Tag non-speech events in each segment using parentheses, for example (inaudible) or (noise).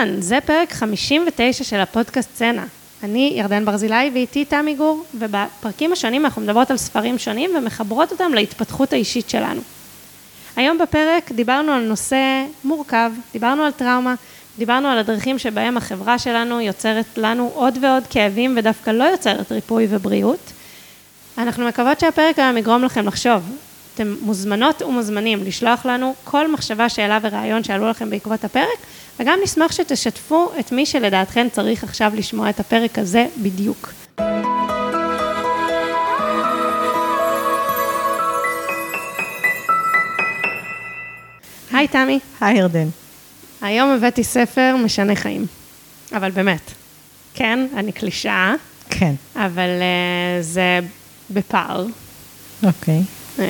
אהלן, זה פרק 59 של הפודקאסט סצנה. אני ירדן ברזילי ואיתי תמי גור, ובפרקים השונים אנחנו מדברות על ספרים שונים ומחברות אותם להתפתחות האישית שלנו. היום בפרק דיברנו על נושא מורכב, דיברנו על טראומה, דיברנו על הדרכים שבהם החברה שלנו יוצרת לנו עוד ועוד כאבים ודווקא לא יוצרת ריפוי ובריאות. אנחנו מקוות שהפרק היום יגרום לכם לחשוב. אתם מוזמנות ומוזמנים לשלוח לנו כל מחשבה, שאלה ורעיון שעלו לכם בעקבות הפרק, וגם נשמח שתשתפו את מי שלדעתכם צריך עכשיו לשמוע את הפרק הזה בדיוק. היי תמי. היי ירדן. היום הבאתי ספר משנה חיים, אבל באמת. כן, אני קלישאה. כן. אבל uh, זה בפער. אוקיי. Um,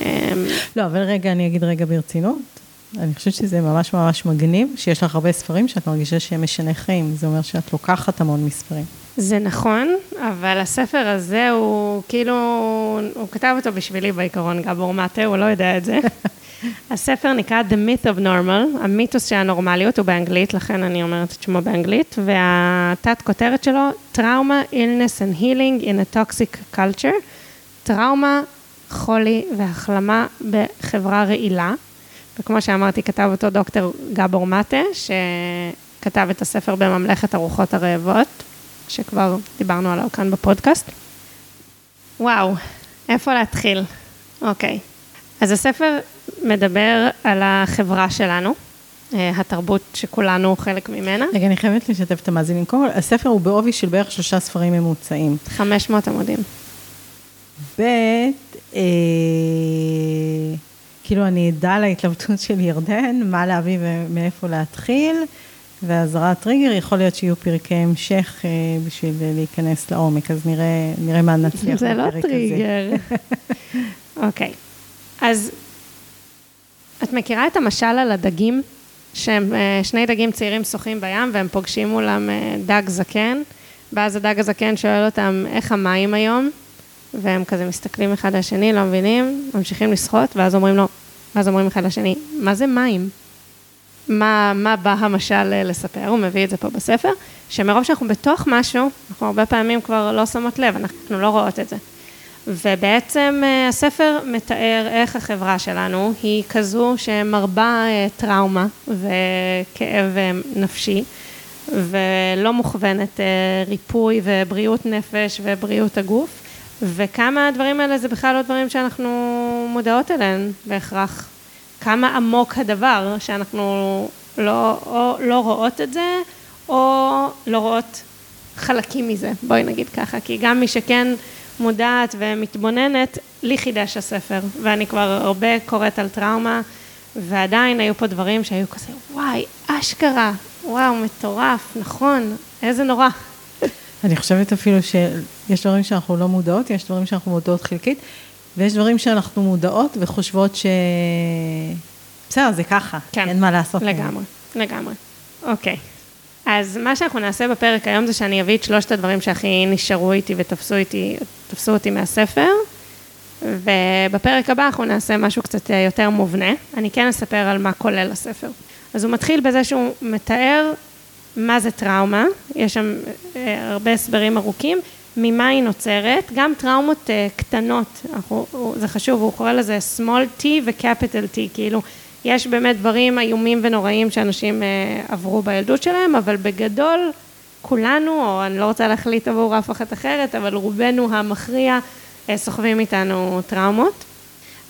לא, אבל רגע, אני אגיד רגע ברצינות. אני חושבת שזה ממש ממש מגניב, שיש לך הרבה ספרים שאת מרגישה שהם משנה חיים. זה אומר שאת לוקחת המון מספרים. זה נכון, אבל הספר הזה הוא כאילו, הוא כתב אותו בשבילי בעיקרון, גבור מטה, הוא לא יודע את זה. (laughs) הספר נקרא The Myth of Normal, המיתוס של הנורמליות, הוא באנגלית, לכן אני אומרת את שמו באנגלית, והתת כותרת שלו, Trauma, Illness and Healing in a Toxic Culture, טראומה, חולי והחלמה בחברה רעילה. וכמו שאמרתי, כתב אותו דוקטור גבור מטה, שכתב את הספר בממלכת הרוחות הרעבות, שכבר דיברנו עליו כאן בפודקאסט. וואו, איפה להתחיל? אוקיי. אז הספר מדבר על החברה שלנו, אה, התרבות שכולנו חלק ממנה. רגע, אני חייבת לשתף את המאזינים. קודם כל, הספר הוא בעובי של בערך שלושה ספרים ממוצעים. 500 עמודים. ב', אה, כאילו אני עדה להתלבטות של ירדן, מה להביא ומאיפה להתחיל, ואזהרת טריגר, יכול להיות שיהיו פרקי המשך אה, בשביל להיכנס לעומק, אז נראה, נראה מה נצליח זה לא בפרק טריגר. (laughs) אוקיי, אז את מכירה את המשל על הדגים, שהם אה, שני דגים צעירים שוחים בים והם פוגשים מולם אה, דג זקן, ואז הדג הזקן שואל אותם, איך המים היום? והם כזה מסתכלים אחד על השני, לא מבינים, ממשיכים לשחות, ואז אומרים לו, ואז אומרים אחד לשני, מה זה מים? מה, מה בא המשל אה, לספר? הוא מביא את זה פה בספר, שמרוב שאנחנו בתוך משהו, אנחנו הרבה פעמים כבר לא שמות לב, אנחנו לא רואות את זה. ובעצם אה, הספר מתאר איך החברה שלנו היא כזו שמרבה אה, טראומה וכאב נפשי, ולא מוכוונת ריפוי ובריאות נפש ובריאות הגוף. וכמה הדברים האלה זה בכלל לא דברים שאנחנו מודעות אליהם בהכרח. כמה עמוק הדבר שאנחנו לא, או לא רואות את זה, או לא רואות חלקים מזה, בואי נגיד ככה, כי גם מי שכן מודעת ומתבוננת, לי חידש הספר, ואני כבר הרבה קוראת על טראומה, ועדיין היו פה דברים שהיו כזה, וואי, אשכרה, וואו, מטורף, נכון, איזה נורא. אני חושבת אפילו שיש דברים שאנחנו לא מודעות, יש דברים שאנחנו מודעות חלקית, ויש דברים שאנחנו מודעות וחושבות ש... בסדר, זה ככה, כן, אין מה לעשות. לגמרי, לגמרי. אוקיי. אז מה שאנחנו נעשה בפרק היום זה שאני אביא את שלושת הדברים שהכי נשארו איתי ותפסו איתי, תפסו אותי מהספר, ובפרק הבא אנחנו נעשה משהו קצת יותר מובנה. אני כן אספר על מה כולל הספר. אז הוא מתחיל בזה שהוא מתאר מה זה טראומה, יש שם אה, הרבה הסברים ארוכים, ממה היא נוצרת, גם טראומות אה, קטנות, אנחנו, זה חשוב, הוא קורא לזה small t ו-capital t, כאילו יש באמת דברים איומים ונוראים שאנשים אה, עברו בילדות שלהם, אבל בגדול כולנו, או אני לא רוצה להחליט עבור אף אחת אחרת, אבל רובנו המכריע סוחבים איתנו טראומות.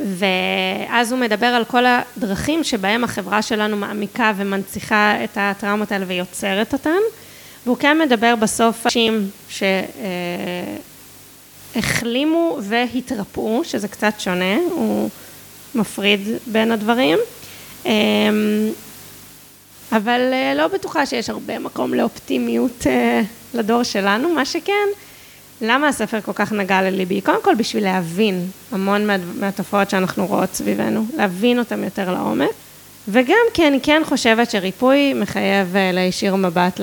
ואז הוא מדבר על כל הדרכים שבהם החברה שלנו מעמיקה ומנציחה את הטראומות האלה ויוצרת אותן, והוא כן מדבר בסוף אנשים שהחלימו והתרפאו, שזה קצת שונה, הוא מפריד בין הדברים. אמ, אבל אה, לא בטוחה שיש הרבה מקום לאופטימיות אה, לדור שלנו, מה שכן, למה הספר כל כך נגע לליבי? קודם כל בשביל להבין המון מה, מהתופעות שאנחנו רואות סביבנו, להבין אותן יותר לעומק, וגם כי אני כן חושבת שריפוי מחייב אה, להישיר מבט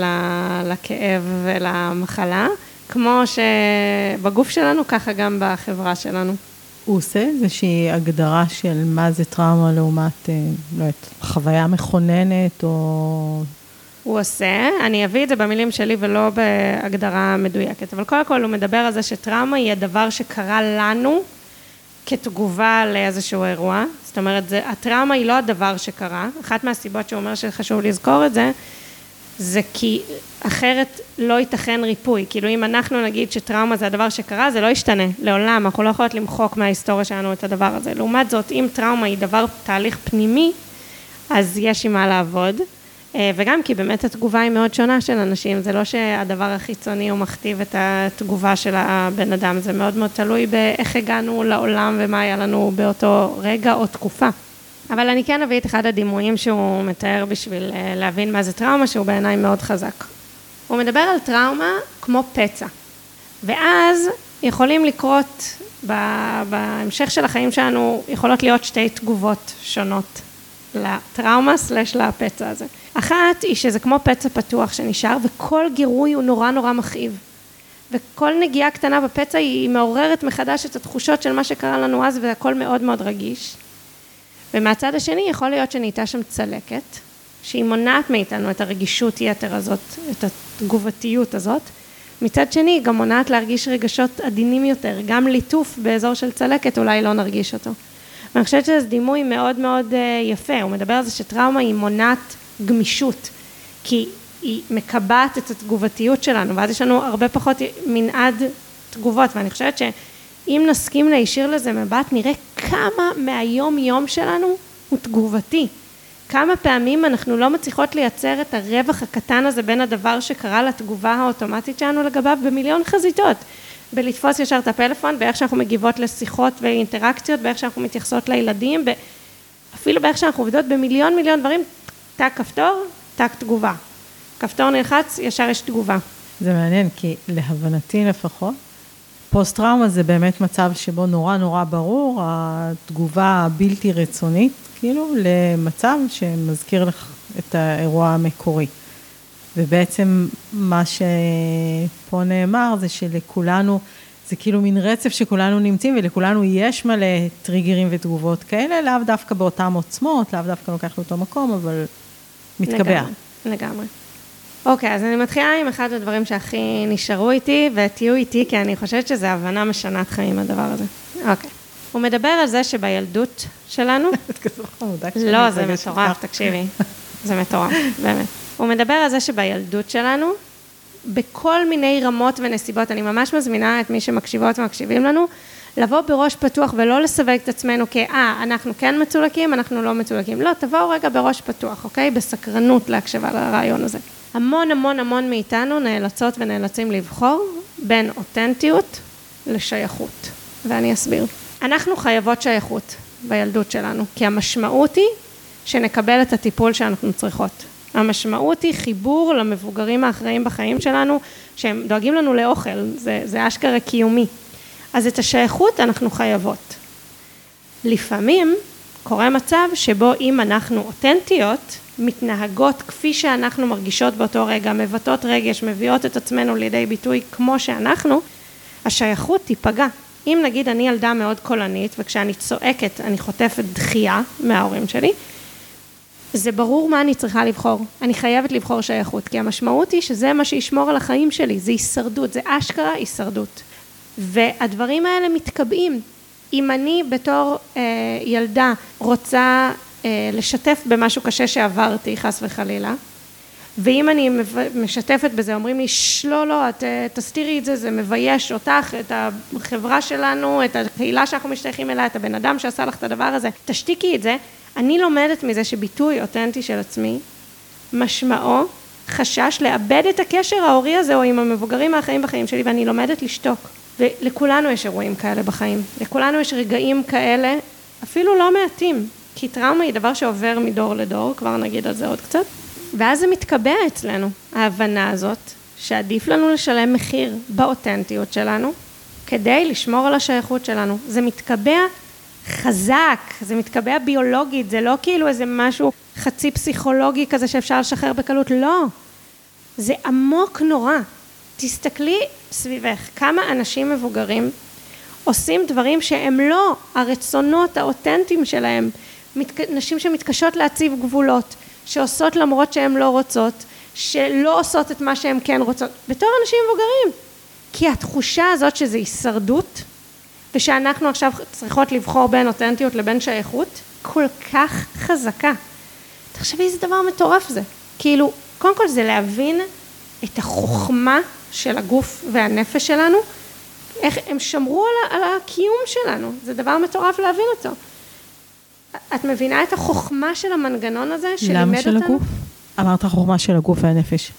לכאב ולמחלה, כמו שבגוף שלנו, ככה גם בחברה שלנו. הוא עושה איזושהי הגדרה של מה זה טראומה לעומת, אה, לא יודעת, חוויה מכוננת או הוא עושה, אני אביא את זה במילים שלי ולא בהגדרה מדויקת, אבל קודם כל הוא מדבר על זה שטראומה היא הדבר שקרה לנו כתגובה לאיזשהו אירוע, זאת אומרת, זה, הטראומה היא לא הדבר שקרה, אחת מהסיבות שהוא אומר שחשוב לזכור את זה, זה כי אחרת לא ייתכן ריפוי, כאילו אם אנחנו נגיד שטראומה זה הדבר שקרה, זה לא ישתנה, לעולם, אנחנו לא יכולות למחוק מההיסטוריה שלנו את הדבר הזה. לעומת זאת, אם טראומה היא דבר, תהליך פנימי, אז יש עם מה לעבוד. אה, וגם כי באמת התגובה היא מאוד שונה של אנשים, זה לא שהדבר החיצוני הוא מכתיב את התגובה של הבן אדם, זה מאוד מאוד תלוי באיך הגענו לעולם ומה היה לנו באותו רגע או תקופה. אבל אני כן אביא את אחד הדימויים שהוא מתאר בשביל אה, להבין מה זה טראומה, שהוא בעיניי מאוד חזק. הוא מדבר על טראומה כמו פצע, ואז יכולים לקרות, בהמשך של החיים שלנו, יכולות להיות שתי תגובות שונות לטראומה סלש לפצע הזה. אחת היא שזה כמו פצע פתוח שנשאר, וכל גירוי הוא נורא נורא מכאיב. וכל נגיעה קטנה בפצע היא מעוררת מחדש את התחושות של מה שקרה לנו אז, והכל מאוד מאוד רגיש. ומהצד השני יכול להיות שנהייתה שם צלקת, שהיא מונעת מאיתנו את הרגישות יתר הזאת, את התגובתיות הזאת. מצד שני, היא גם מונעת להרגיש רגשות עדינים יותר, גם ליטוף באזור של צלקת אולי לא נרגיש אותו. ואני חושבת שזה דימוי מאוד מאוד אה, יפה, הוא מדבר על זה שטראומה היא מונעת גמישות, כי היא מקבעת את התגובתיות שלנו, ואז יש לנו הרבה פחות מנעד תגובות, ואני חושבת שאם נסכים להישיר לזה מבט, נראה כמה מהיום יום שלנו הוא תגובתי. כמה פעמים אנחנו לא מצליחות לייצר את הרווח הקטן הזה בין הדבר שקרה לתגובה האוטומטית שלנו לגביו במיליון חזיתות. בלתפוס ישר את הפלאפון, באיך שאנחנו מגיבות לשיחות ואינטראקציות, באיך שאנחנו מתייחסות לילדים, אפילו באיך שאנחנו עובדות במיליון מיליון דברים, טק כפתור, טק תגובה. כפתור נלחץ, ישר יש תגובה. זה מעניין, כי להבנתי לפחות, פוסט טראומה זה באמת מצב שבו נורא נורא ברור התגובה הבלתי רצונית, כאילו, למצב שמזכיר לך את האירוע המקורי. ובעצם מה שפה נאמר זה שלכולנו, זה כאילו מין רצף שכולנו נמצאים ולכולנו יש מלא טריגרים ותגובות כאלה, לאו דווקא באותן עוצמות, לאו דווקא לוקח לאותו מקום, אבל מתקבע. לגמרי, לגמרי. אוקיי, אז אני מתחילה עם אחד הדברים שהכי נשארו איתי, ותהיו איתי, כי אני חושבת שזו הבנה משנת חיים, הדבר הזה. אוקיי. הוא מדבר על זה שבילדות שלנו... (laughs) את כזו חמודה לא, זה מטורף, תקשיבי. זה מטורף, באמת. הוא מדבר על זה שבילדות שלנו, בכל מיני רמות ונסיבות, אני ממש מזמינה את מי שמקשיבות ומקשיבים לנו, לבוא בראש פתוח ולא לסווג את עצמנו כאה, אנחנו כן מצולקים, אנחנו לא מצולקים. לא, תבואו רגע בראש פתוח, אוקיי? בסקרנות להקשבה לרעיון הזה. המון המון המון מאיתנו נאלצות ונאלצים לבחור בין אותנטיות לשייכות, ואני אסביר. אנחנו חייבות שייכות בילדות שלנו, כי המשמעות היא שנקבל את הטיפול שאנחנו צריכות. המשמעות היא חיבור למבוגרים האחראים בחיים שלנו, שהם דואגים לנו לאוכל, זה, זה אשכרה קיומי. אז את השייכות אנחנו חייבות. לפעמים קורה מצב שבו אם אנחנו אותנטיות, מתנהגות כפי שאנחנו מרגישות באותו רגע, מבטאות רגש, מביאות את עצמנו לידי ביטוי כמו שאנחנו, השייכות תיפגע. אם נגיד אני ילדה מאוד קולנית וכשאני צועקת אני חוטפת דחייה מההורים שלי, זה ברור מה אני צריכה לבחור. אני חייבת לבחור שייכות, כי המשמעות היא שזה מה שישמור על החיים שלי, זה הישרדות, זה אשכרה הישרדות. והדברים האלה מתקבעים. אם אני בתור אה, ילדה רוצה אה, לשתף במשהו קשה שעברתי, חס וחלילה, ואם אני משתפת בזה, אומרים לי, לא, לא, את אה, תסתירי את זה, זה מבייש אותך, את החברה שלנו, את הקהילה שאנחנו משתייכים אליה, את הבן אדם שעשה לך את הדבר הזה, תשתיקי את זה. אני לומדת מזה שביטוי אותנטי של עצמי, משמעו חשש לאבד את הקשר ההורי הזה או עם המבוגרים האחרים בחיים שלי, ואני לומדת לשתוק. ולכולנו יש אירועים כאלה בחיים, לכולנו יש רגעים כאלה, אפילו לא מעטים, כי טראומה היא דבר שעובר מדור לדור, כבר נגיד על זה עוד קצת, ואז זה מתקבע אצלנו, ההבנה הזאת, שעדיף לנו לשלם מחיר באותנטיות שלנו, כדי לשמור על השייכות שלנו. זה מתקבע חזק, זה מתקבע ביולוגית, זה לא כאילו איזה משהו חצי פסיכולוגי כזה שאפשר לשחרר בקלות, לא. זה עמוק נורא. תסתכלי סביבך, כמה אנשים מבוגרים עושים דברים שהם לא הרצונות האותנטיים שלהם, נשים שמתקשות להציב גבולות, שעושות למרות שהן לא רוצות, שלא עושות את מה שהן כן רוצות, בתור אנשים מבוגרים. כי התחושה הזאת שזה הישרדות, ושאנחנו עכשיו צריכות לבחור בין אותנטיות לבין שייכות, כל כך חזקה. תחשבי איזה דבר מטורף זה. כאילו, קודם כל זה להבין את החוכמה של הגוף והנפש שלנו, איך הם שמרו על, על הקיום שלנו, זה דבר מטורף להבין אותו. את מבינה את החוכמה של המנגנון הזה שלימד אותנו? למה של הגוף? אמרת החוכמה של הגוף והנפש.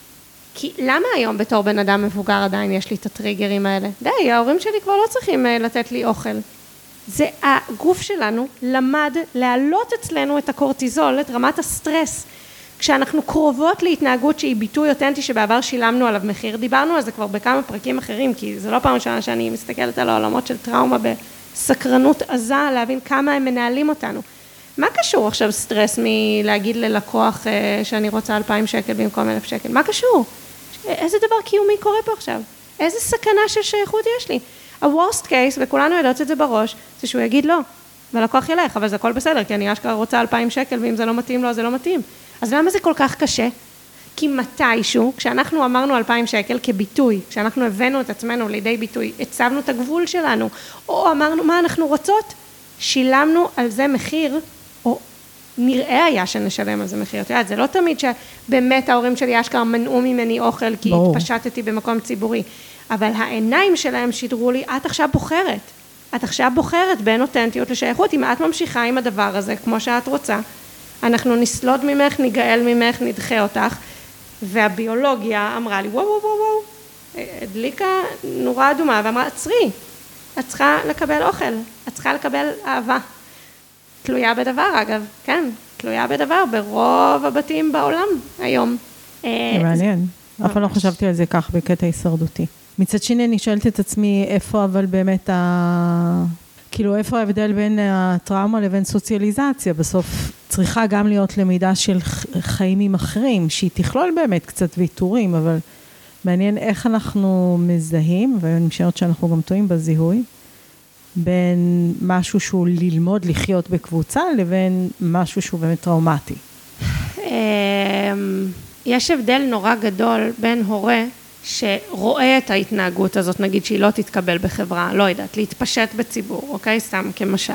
כי למה היום בתור בן אדם מבוגר עדיין יש לי את הטריגרים האלה? די, ההורים שלי כבר לא צריכים אה, לתת לי אוכל. זה הגוף שלנו למד להעלות אצלנו את הקורטיזול, את רמת הסטרס. כשאנחנו קרובות להתנהגות שהיא ביטוי אותנטי שבעבר שילמנו עליו מחיר, דיברנו על זה כבר בכמה פרקים אחרים, כי זה לא פעם ראשונה שאני מסתכלת על העולמות של טראומה בסקרנות עזה, להבין כמה הם מנהלים אותנו. מה קשור עכשיו סטרס מלהגיד ללקוח אה, שאני רוצה אלפיים שקל במקום אלף שקל? מה קשור? איזה דבר קיומי קורה פה עכשיו? איזה סכנה של שייכות יש לי? ה-Worst case, וכולנו יודעות את זה בראש, זה שהוא יגיד לא, והלקוח ילך, אבל זה הכל בסדר, כי אני אשכרה רוצה אלפיים שקל, ואם זה לא מתאים לו, אז זה לא מתאים. אז למה זה כל כך קשה? כי מתישהו, כשאנחנו אמרנו אלפיים שקל כביטוי, כשאנחנו הבאנו את עצמנו לידי ביטוי, הצבנו את הגבול שלנו, או אמרנו מה אנחנו רוצות, שילמנו על זה מחיר, נראה היה שנשלם על זה מחיר. את יודעת, זה לא תמיד שבאמת ההורים שלי אשכרה מנעו ממני אוכל, כי ברור. התפשטתי במקום ציבורי. אבל העיניים שלהם שידרו לי, את עכשיו בוחרת. את עכשיו בוחרת בין אותנטיות לשייכות. אם את ממשיכה עם הדבר הזה, כמו שאת רוצה, אנחנו נסלוד ממך, ניגאל ממך, נדחה אותך. והביולוגיה אמרה לי, וואו, וואו, וואו, וואו, הדליקה נורה אדומה ואמרה, עצרי, את צריכה לקבל אוכל, את צריכה לקבל אהבה. תלויה בדבר אגב, כן, תלויה בדבר ברוב הבתים בעולם היום. זה מעניין, אף פעם לא חשבתי על זה כך בקטע הישרדותי. מצד שני, אני שואלת את עצמי, איפה אבל באמת ה... כאילו, איפה ההבדל בין הטראומה לבין סוציאליזציה? בסוף צריכה גם להיות למידה של חיים עם אחרים, שהיא תכלול באמת קצת ויתורים, אבל מעניין איך אנחנו מזהים, ואני משערת שאנחנו גם טועים בזיהוי, בין משהו שהוא ללמוד לחיות בקבוצה, לבין משהו שהוא באמת טראומטי. אמ, יש הבדל נורא גדול בין הורה שרואה את ההתנהגות הזאת, נגיד שהיא לא תתקבל בחברה, לא יודעת, להתפשט בציבור, אוקיי? סתם כמשל.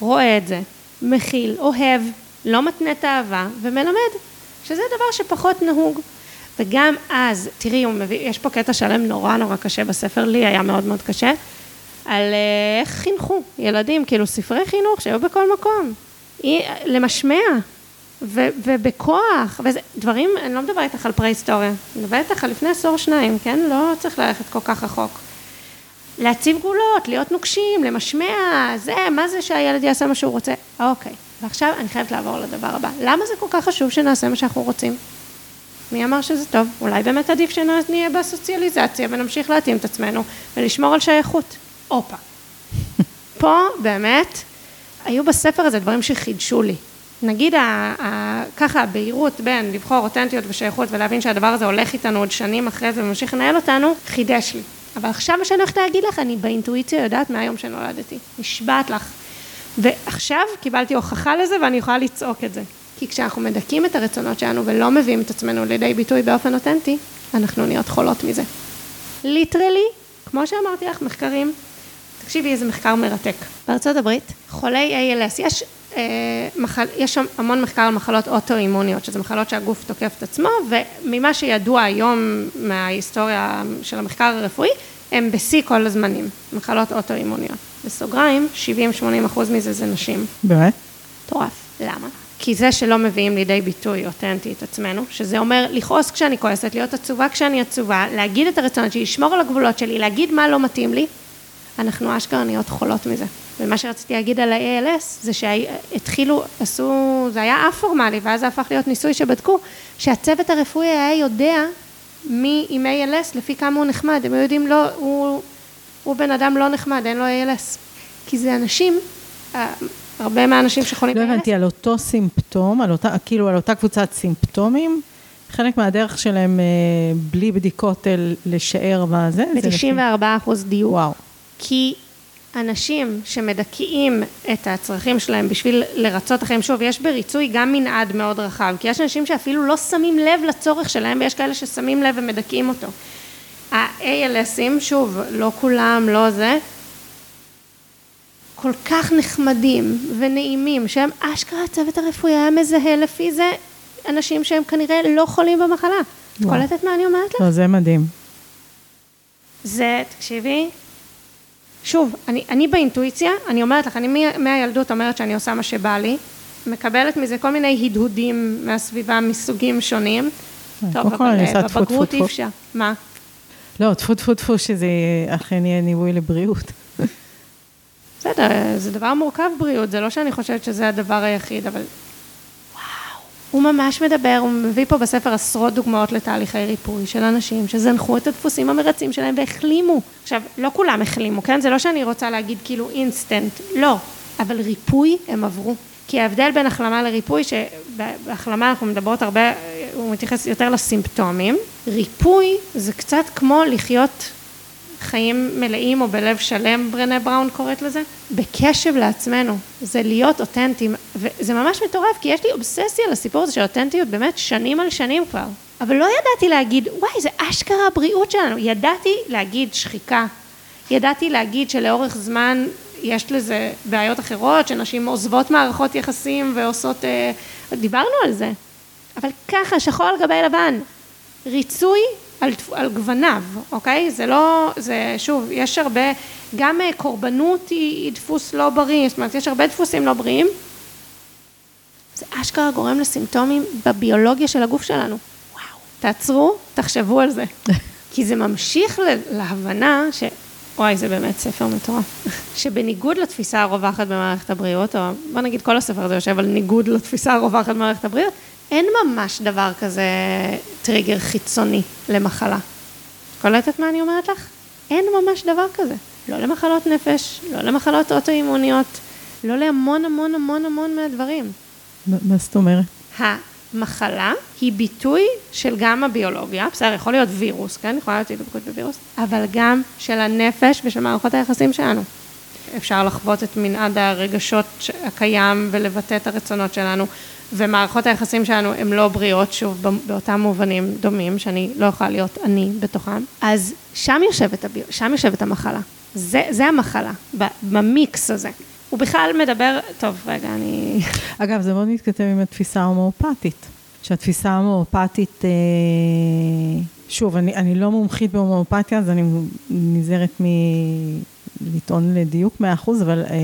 רואה את זה, מכיל, אוהב, לא מתנה את האהבה ומלמד, שזה דבר שפחות נהוג. וגם אז, תראי, מביא, יש פה קטע שלם נורא נורא קשה בספר, לי היה מאוד מאוד קשה, על אה, איך חינכו ילדים, כאילו ספרי חינוך שהיו בכל מקום, למשמע, ו- ובכוח, וזה, דברים, אני לא מדברת איתך על פרה-היסטוריה, אני מדברת איתך על לפני עשור שניים, כן? לא צריך ללכת כל כך רחוק. להציב גבולות, להיות נוקשים, למשמע, זה, מה זה שהילד יעשה מה שהוא רוצה? אוקיי, ועכשיו אני חייבת לעבור לדבר הבא. למה זה כל כך חשוב שנעשה מה שאנחנו רוצים? מי אמר שזה טוב? אולי באמת עדיף שנהיה בסוציאליזציה ונמשיך להתאים את עצמנו ולשמור על שייכות. הופה. פה באמת, היו בספר הזה דברים שחידשו לי. נגיד ה, ה, ככה הבהירות בין לבחור אותנטיות ושייכות ולהבין שהדבר הזה הולך איתנו עוד שנים אחרי זה וממשיך לנהל אותנו, חידש לי. אבל עכשיו מה שאני הולכת להגיד לך, אני באינטואיציה יודעת מהיום שנולדתי. נשבעת לך. ועכשיו קיבלתי הוכחה לזה ואני יכולה לצעוק את זה. כי כשאנחנו מדכאים את הרצונות שלנו ולא מביאים את עצמנו לידי ביטוי באופן אותנטי, אנחנו נהיות חולות מזה. ליטרלי, כמו שאמרתי לך, מחקרים, תקשיבי איזה מחקר מרתק. בארצות הברית, חולי ALS, יש אה, מחל, יש שם המון מחקר על מחלות אוטואימוניות, שזה מחלות שהגוף תוקף את עצמו, וממה שידוע היום מההיסטוריה של המחקר הרפואי, הם בשיא כל הזמנים, מחלות אוטואימוניות. בסוגריים, 70-80 אחוז מזה זה נשים. באמת? מטורף. למה? כי זה שלא מביאים לידי ביטוי אותנטי את עצמנו, שזה אומר לכעוס כשאני כועסת, להיות עצובה כשאני עצובה, להגיד את הרצונות שלי, לשמור על הגבולות שלי, להגיד מה לא מתאים לי, אנחנו אשכרה נהיות חולות מזה. ומה שרציתי להגיד על ה-ALS זה שהתחילו, עשו, זה היה א-פורמלי ואז זה הפך להיות ניסוי שבדקו שהצוות הרפואי היה יודע מי עם ALS לפי כמה הוא נחמד, הם היו יודעים לא, הוא, הוא בן אדם לא נחמד, אין לו ALS. כי זה אנשים, אה, הרבה מהאנשים שחולים לא ALS. לא הבנתי, על אותו סימפטום, על אותה, כאילו על אותה קבוצת סימפטומים, חלק מהדרך שלהם אה, בלי בדיקות לשער מה זה? ב-94 אחוז דיוק. וואו. כי אנשים שמדכאים את הצרכים שלהם בשביל לרצות החיים, שוב, יש בריצוי גם מנעד מאוד רחב, כי יש אנשים שאפילו לא שמים לב לצורך שלהם, ויש כאלה ששמים לב ומדכאים אותו. ה-ALSים, שוב, לא כולם, לא זה, כל כך נחמדים ונעימים, שהם אשכרה הצוות הרפואי היה מזהה לפי זה אנשים שהם כנראה לא חולים במחלה. את קולטת מה אני אומרת לך? לא, זה מדהים. זה, תקשיבי, שוב, אני, אני באינטואיציה, אני אומרת לך, אני מהילדות אומרת שאני עושה מה שבא לי, מקבלת מזה כל מיני הדהודים מהסביבה מסוגים שונים. טוב, אבל אה, בבגרות אי אפשר. מה? לא, טפו טפו טפו שזה אכן יהיה ניבוי לבריאות. (laughs) בסדר, זה דבר מורכב בריאות, זה לא שאני חושבת שזה הדבר היחיד, אבל הוא ממש מדבר, הוא מביא פה בספר עשרות דוגמאות לתהליכי ריפוי של אנשים שזנחו את הדפוסים המרצים שלהם והחלימו. עכשיו, לא כולם החלימו, כן? זה לא שאני רוצה להגיד כאילו אינסטנט, לא, אבל ריפוי הם עברו. כי ההבדל בין החלמה לריפוי, שבהחלמה אנחנו מדברות הרבה, הוא מתייחס יותר לסימפטומים, ריפוי זה קצת כמו לחיות חיים מלאים או בלב שלם, ברנה בראון קוראת לזה, בקשב לעצמנו, זה להיות אותנטיים, וזה ממש מטורף, כי יש לי אובססיה לסיפור הזה של אותנטיות באמת שנים על שנים כבר, אבל לא ידעתי להגיד, וואי, זה אשכרה הבריאות שלנו, ידעתי להגיד שחיקה, ידעתי להגיד שלאורך זמן יש לזה בעיות אחרות, שנשים עוזבות מערכות יחסים ועושות, אה, דיברנו על זה, אבל ככה, שחור על גבי לבן, ריצוי על, על גווניו, אוקיי? זה לא, זה שוב, יש הרבה, גם אה, קורבנות היא, היא דפוס לא בריא, זאת אומרת, יש הרבה דפוסים לא בריאים. זה אשכרה גורם לסימפטומים בביולוגיה של הגוף שלנו. וואו. תעצרו, תחשבו על זה. (laughs) כי זה ממשיך להבנה ש... וואי, זה באמת ספר מטורף. (laughs) שבניגוד לתפיסה הרווחת במערכת הבריאות, או בוא נגיד כל הספר הזה יושב על ניגוד לתפיסה הרווחת במערכת הבריאות, אין ממש דבר כזה טריגר חיצוני למחלה. קולטת מה אני אומרת לך? אין ממש דבר כזה. לא למחלות נפש, לא למחלות אוטואימוניות, לא להמון המון המון המון מהדברים. מה זאת אומרת? המחלה היא ביטוי של גם הביולוגיה, בסדר, יכול להיות וירוס, כן? יכולה להיות הידבקות בווירוס, אבל גם של הנפש ושל מערכות היחסים שלנו. אפשר לחוות את מנעד הרגשות הקיים ולבטא את הרצונות שלנו. ומערכות היחסים שלנו הן לא בריאות, שוב, באותם מובנים דומים, שאני לא יכולה להיות אני בתוכם, אז שם יושבת, הביו, שם יושבת המחלה. זה, זה המחלה, במיקס הזה. הוא בכלל מדבר, טוב, רגע, אני... אגב, זה מאוד מתכתב עם התפיסה ההומואפתית. שהתפיסה ההומואפתית, אה, שוב, אני, אני לא מומחית בהומואפתיה, אז אני נזהרת מ... לטעון לדיוק 100%, אבל אה,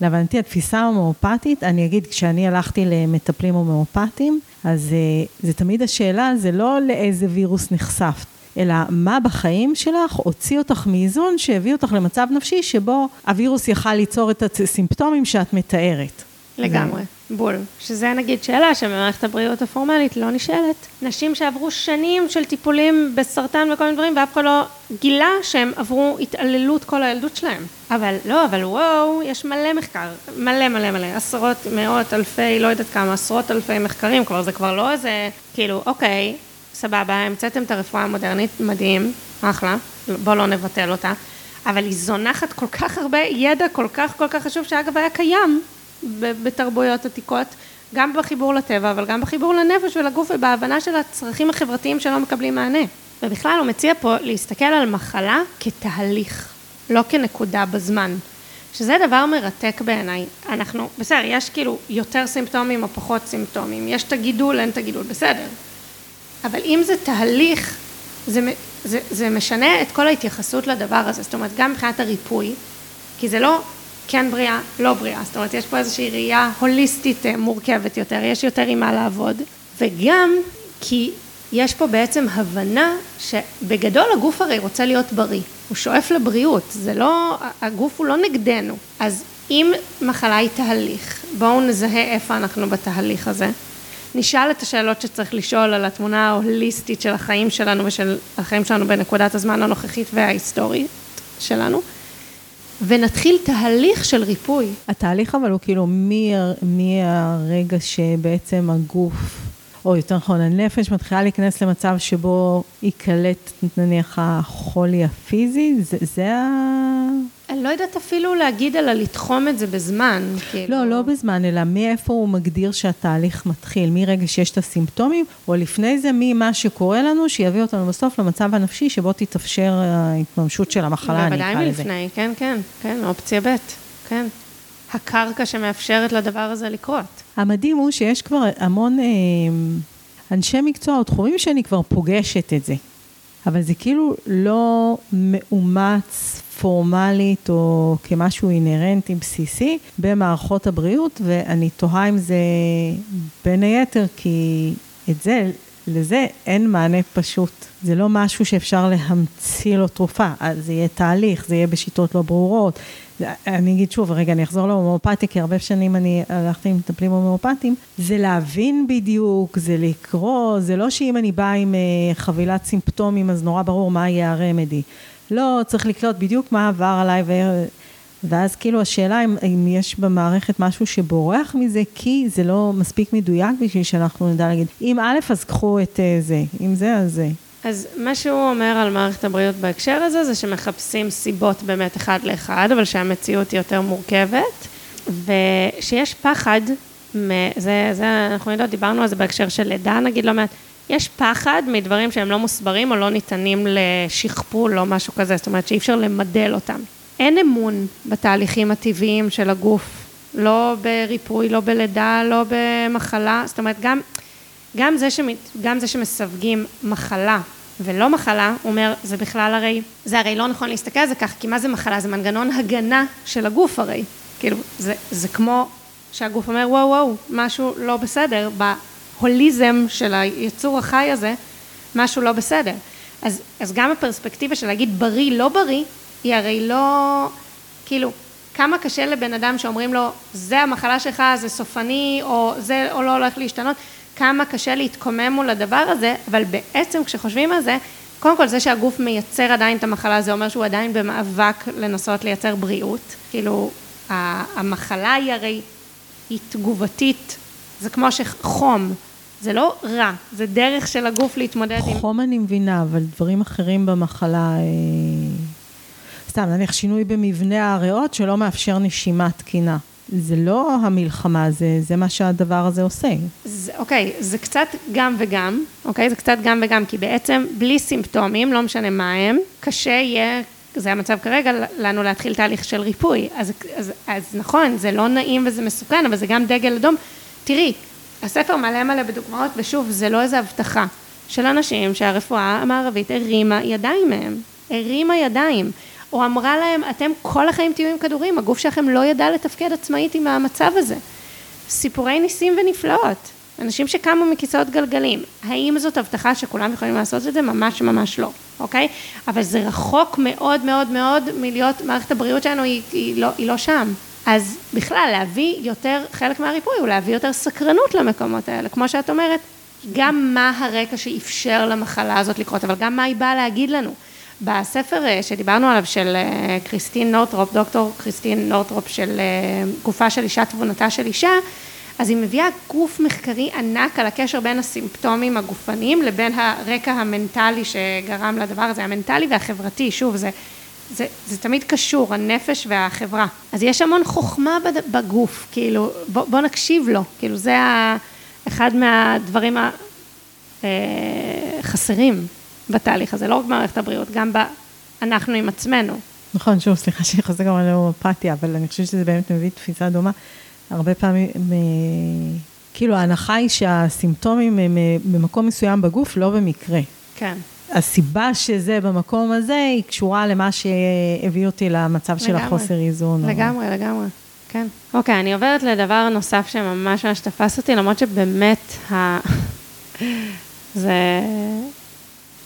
להבנתי התפיסה ההומואפתית, אני אגיד, כשאני הלכתי למטפלים הומואפתיים, אז אה, זה תמיד השאלה, זה לא לאיזה וירוס נחשפת, אלא מה בחיים שלך הוציא אותך מאיזון שהביא אותך למצב נפשי שבו הווירוס יכל ליצור את הסימפטומים שאת מתארת. לגמרי. בול. שזה נגיד שאלה שבמערכת הבריאות הפורמלית לא נשאלת. נשים שעברו שנים של טיפולים בסרטן וכל מיני דברים, ואף אחד לא גילה שהם עברו התעללות כל הילדות שלהם. אבל לא, אבל וואו, יש מלא מחקר, מלא מלא מלא, עשרות, מאות, אלפי, לא יודעת כמה, עשרות אלפי מחקרים, כבר זה כבר לא איזה, כאילו, אוקיי, סבבה, המצאתם את הרפואה המודרנית, מדהים, אחלה, בואו לא נבטל אותה. אבל היא זונחת כל כך הרבה ידע כל כך כל כך חשוב, שאגב היה קיים בתרבויות עתיקות, גם בחיבור לטבע, אבל גם בחיבור לנפש ולגוף ובהבנה של הצרכים החברתיים שלא מקבלים מענה. ובכלל הוא מציע פה להסתכל על מחלה כתהליך, לא כנקודה בזמן. שזה דבר מרתק בעיניי. אנחנו, בסדר, יש כאילו יותר סימפטומים או פחות סימפטומים, יש את הגידול, אין את הגידול, בסדר. אבל אם זה תהליך, זה, זה, זה משנה את כל ההתייחסות לדבר הזה, זאת אומרת, גם מבחינת הריפוי, כי זה לא כן בריאה, לא בריאה, זאת אומרת יש פה איזושהי ראייה הוליסטית אה, מורכבת יותר, יש יותר עם מה לעבוד, וגם כי יש פה בעצם הבנה שבגדול הגוף הרי רוצה להיות בריא, הוא שואף לבריאות, זה לא, הגוף הוא לא נגדנו, אז אם מחלה היא תהליך, בואו נזהה איפה אנחנו בתהליך הזה, נשאל את השאלות שצריך לשאול על התמונה ההוליסטית של החיים שלנו ושל החיים שלנו בנקודת הזמן הנוכחית וההיסטורית שלנו, ונתחיל תהליך של ריפוי. התהליך אבל הוא כאילו מהרגע שבעצם הגוף, או יותר נכון הנפש, מתחילה להיכנס למצב שבו ייקלט נניח החולי הפיזי, זה, זה ה... אני לא יודעת אפילו להגיד, אלא לתחום את זה בזמן. כאילו... לא, לא בזמן, אלא מאיפה הוא מגדיר שהתהליך מתחיל, מרגע שיש את הסימפטומים, או לפני זה, ממה שקורה לנו, שיביא אותנו בסוף למצב הנפשי שבו תתאפשר ההתממשות של המחלה, אני אקרא לזה. בוודאי מלפני, כן, כן, כן, אופציה ב', כן. הקרקע שמאפשרת לדבר הזה לקרות. המדהים הוא שיש כבר המון אה, אנשי מקצוע או תחומים שאני כבר פוגשת את זה. אבל זה כאילו לא מאומץ פורמלית או כמשהו אינהרנטי בסיסי במערכות הבריאות, ואני תוהה אם זה בין היתר, כי את זה, לזה אין מענה פשוט. זה לא משהו שאפשר להמציא לו תרופה, זה יהיה תהליך, זה יהיה בשיטות לא ברורות. אני אגיד שוב, רגע, אני אחזור להומואפתיה, כי הרבה שנים אני הלכתי עם מטפלים הומואפטיים, זה להבין בדיוק, זה לקרוא, זה לא שאם אני באה עם אה, חבילת סימפטומים, אז נורא ברור מה יהיה הרמדי. לא, צריך לקלוט בדיוק מה עבר עליי, ו... ואז כאילו השאלה אם, אם יש במערכת משהו שבורח מזה, כי זה לא מספיק מדויק בשביל שאנחנו נדע להגיד, אם א', אז קחו את אה, זה, אם זה, אז זה. אז מה שהוא אומר על מערכת הבריאות בהקשר הזה, זה שמחפשים סיבות באמת אחד לאחד, אבל שהמציאות היא יותר מורכבת, ושיש פחד, זה, זה, אנחנו יודעות, דיברנו על זה בהקשר של לידה, נגיד לא מעט, יש פחד מדברים שהם לא מוסברים או לא ניתנים לשכפול או משהו כזה, זאת אומרת שאי אפשר למדל אותם. אין אמון בתהליכים הטבעיים של הגוף, לא בריפוי, לא בלידה, לא במחלה, זאת אומרת גם, גם, זה, שמת, גם זה שמסווגים מחלה ולא מחלה, הוא אומר, זה בכלל הרי, זה הרי לא נכון להסתכל על זה כך, כי מה זה מחלה? זה מנגנון הגנה של הגוף הרי. כאילו, זה, זה כמו שהגוף אומר, וואו וואו, משהו לא בסדר, בהוליזם של היצור החי הזה, משהו לא בסדר. אז, אז גם הפרספקטיבה של להגיד בריא, לא בריא, היא הרי לא, כאילו, כמה קשה לבן אדם שאומרים לו, זה המחלה שלך, זה סופני, או זה או לא הולך להשתנות, כמה קשה להתקומם מול הדבר הזה, אבל בעצם כשחושבים על זה, קודם כל זה שהגוף מייצר עדיין את המחלה, זה אומר שהוא עדיין במאבק לנסות לייצר בריאות. כאילו, המחלה היא הרי, היא תגובתית, זה כמו שחום, זה לא רע, זה דרך של הגוף להתמודד עם... חום אני מבינה, אבל דברים אחרים במחלה... סתם, נניח שינוי במבנה הריאות שלא מאפשר נשימה תקינה. זה לא המלחמה, זה, זה מה שהדבר הזה עושה. זה, אוקיי, זה קצת גם וגם, אוקיי? זה קצת גם וגם, כי בעצם בלי סימפטומים, לא משנה מה הם, קשה יהיה, זה המצב כרגע, לנו להתחיל תהליך של ריפוי. אז, אז, אז נכון, זה לא נעים וזה מסוכן, אבל זה גם דגל אדום. תראי, הספר מלא מלא בדוגמאות, ושוב, זה לא איזו הבטחה של אנשים שהרפואה המערבית הרימה ידיים מהם. הרימה ידיים. או אמרה להם, אתם כל החיים תהיו עם כדורים, הגוף שלכם לא ידע לתפקד עצמאית עם המצב הזה. סיפורי ניסים ונפלאות, אנשים שקמו מכיסאות גלגלים, האם זאת הבטחה שכולם יכולים לעשות את זה? ממש ממש לא, אוקיי? אבל זה רחוק מאוד מאוד מאוד מלהיות, מערכת הבריאות שלנו היא, היא, לא, היא לא שם. אז בכלל, להביא יותר, חלק מהריפוי הוא להביא יותר סקרנות למקומות האלה, כמו שאת אומרת, גם מה הרקע שאפשר למחלה הזאת לקרות, אבל גם מה היא באה להגיד לנו. בספר אה, שדיברנו עליו של אה, קריסטין נורטרופ, דוקטור קריסטין נורטרופ של אה, גופה של אישה, תבונתה של אישה, אז היא מביאה גוף מחקרי ענק על הקשר בין הסימפטומים הגופניים לבין הרקע המנטלי שגרם לדבר הזה, המנטלי והחברתי, שוב, זה, זה, זה תמיד קשור, הנפש והחברה. אז יש המון חוכמה בגוף, כאילו, בוא, בוא נקשיב לו, כאילו זה אחד מהדברים החסרים. בתהליך הזה, לא רק במערכת הבריאות, גם ב... אנחנו עם עצמנו. נכון, שוב, סליחה שאני חוזרת גם על ההומופתיה, אבל אני חושבת שזה באמת מביא תפיסה דומה. הרבה פעמים. כאילו ההנחה היא שהסימפטומים הם אה, במקום מסוים בגוף, לא במקרה. כן. הסיבה שזה במקום הזה, היא קשורה למה שהביא אותי למצב לגמרי, של החוסר איזון. לגמרי, או... לגמרי, כן. אוקיי, אני עוברת לדבר נוסף שממש ממש תפס אותי, למרות שבאמת, ה... (laughs) זה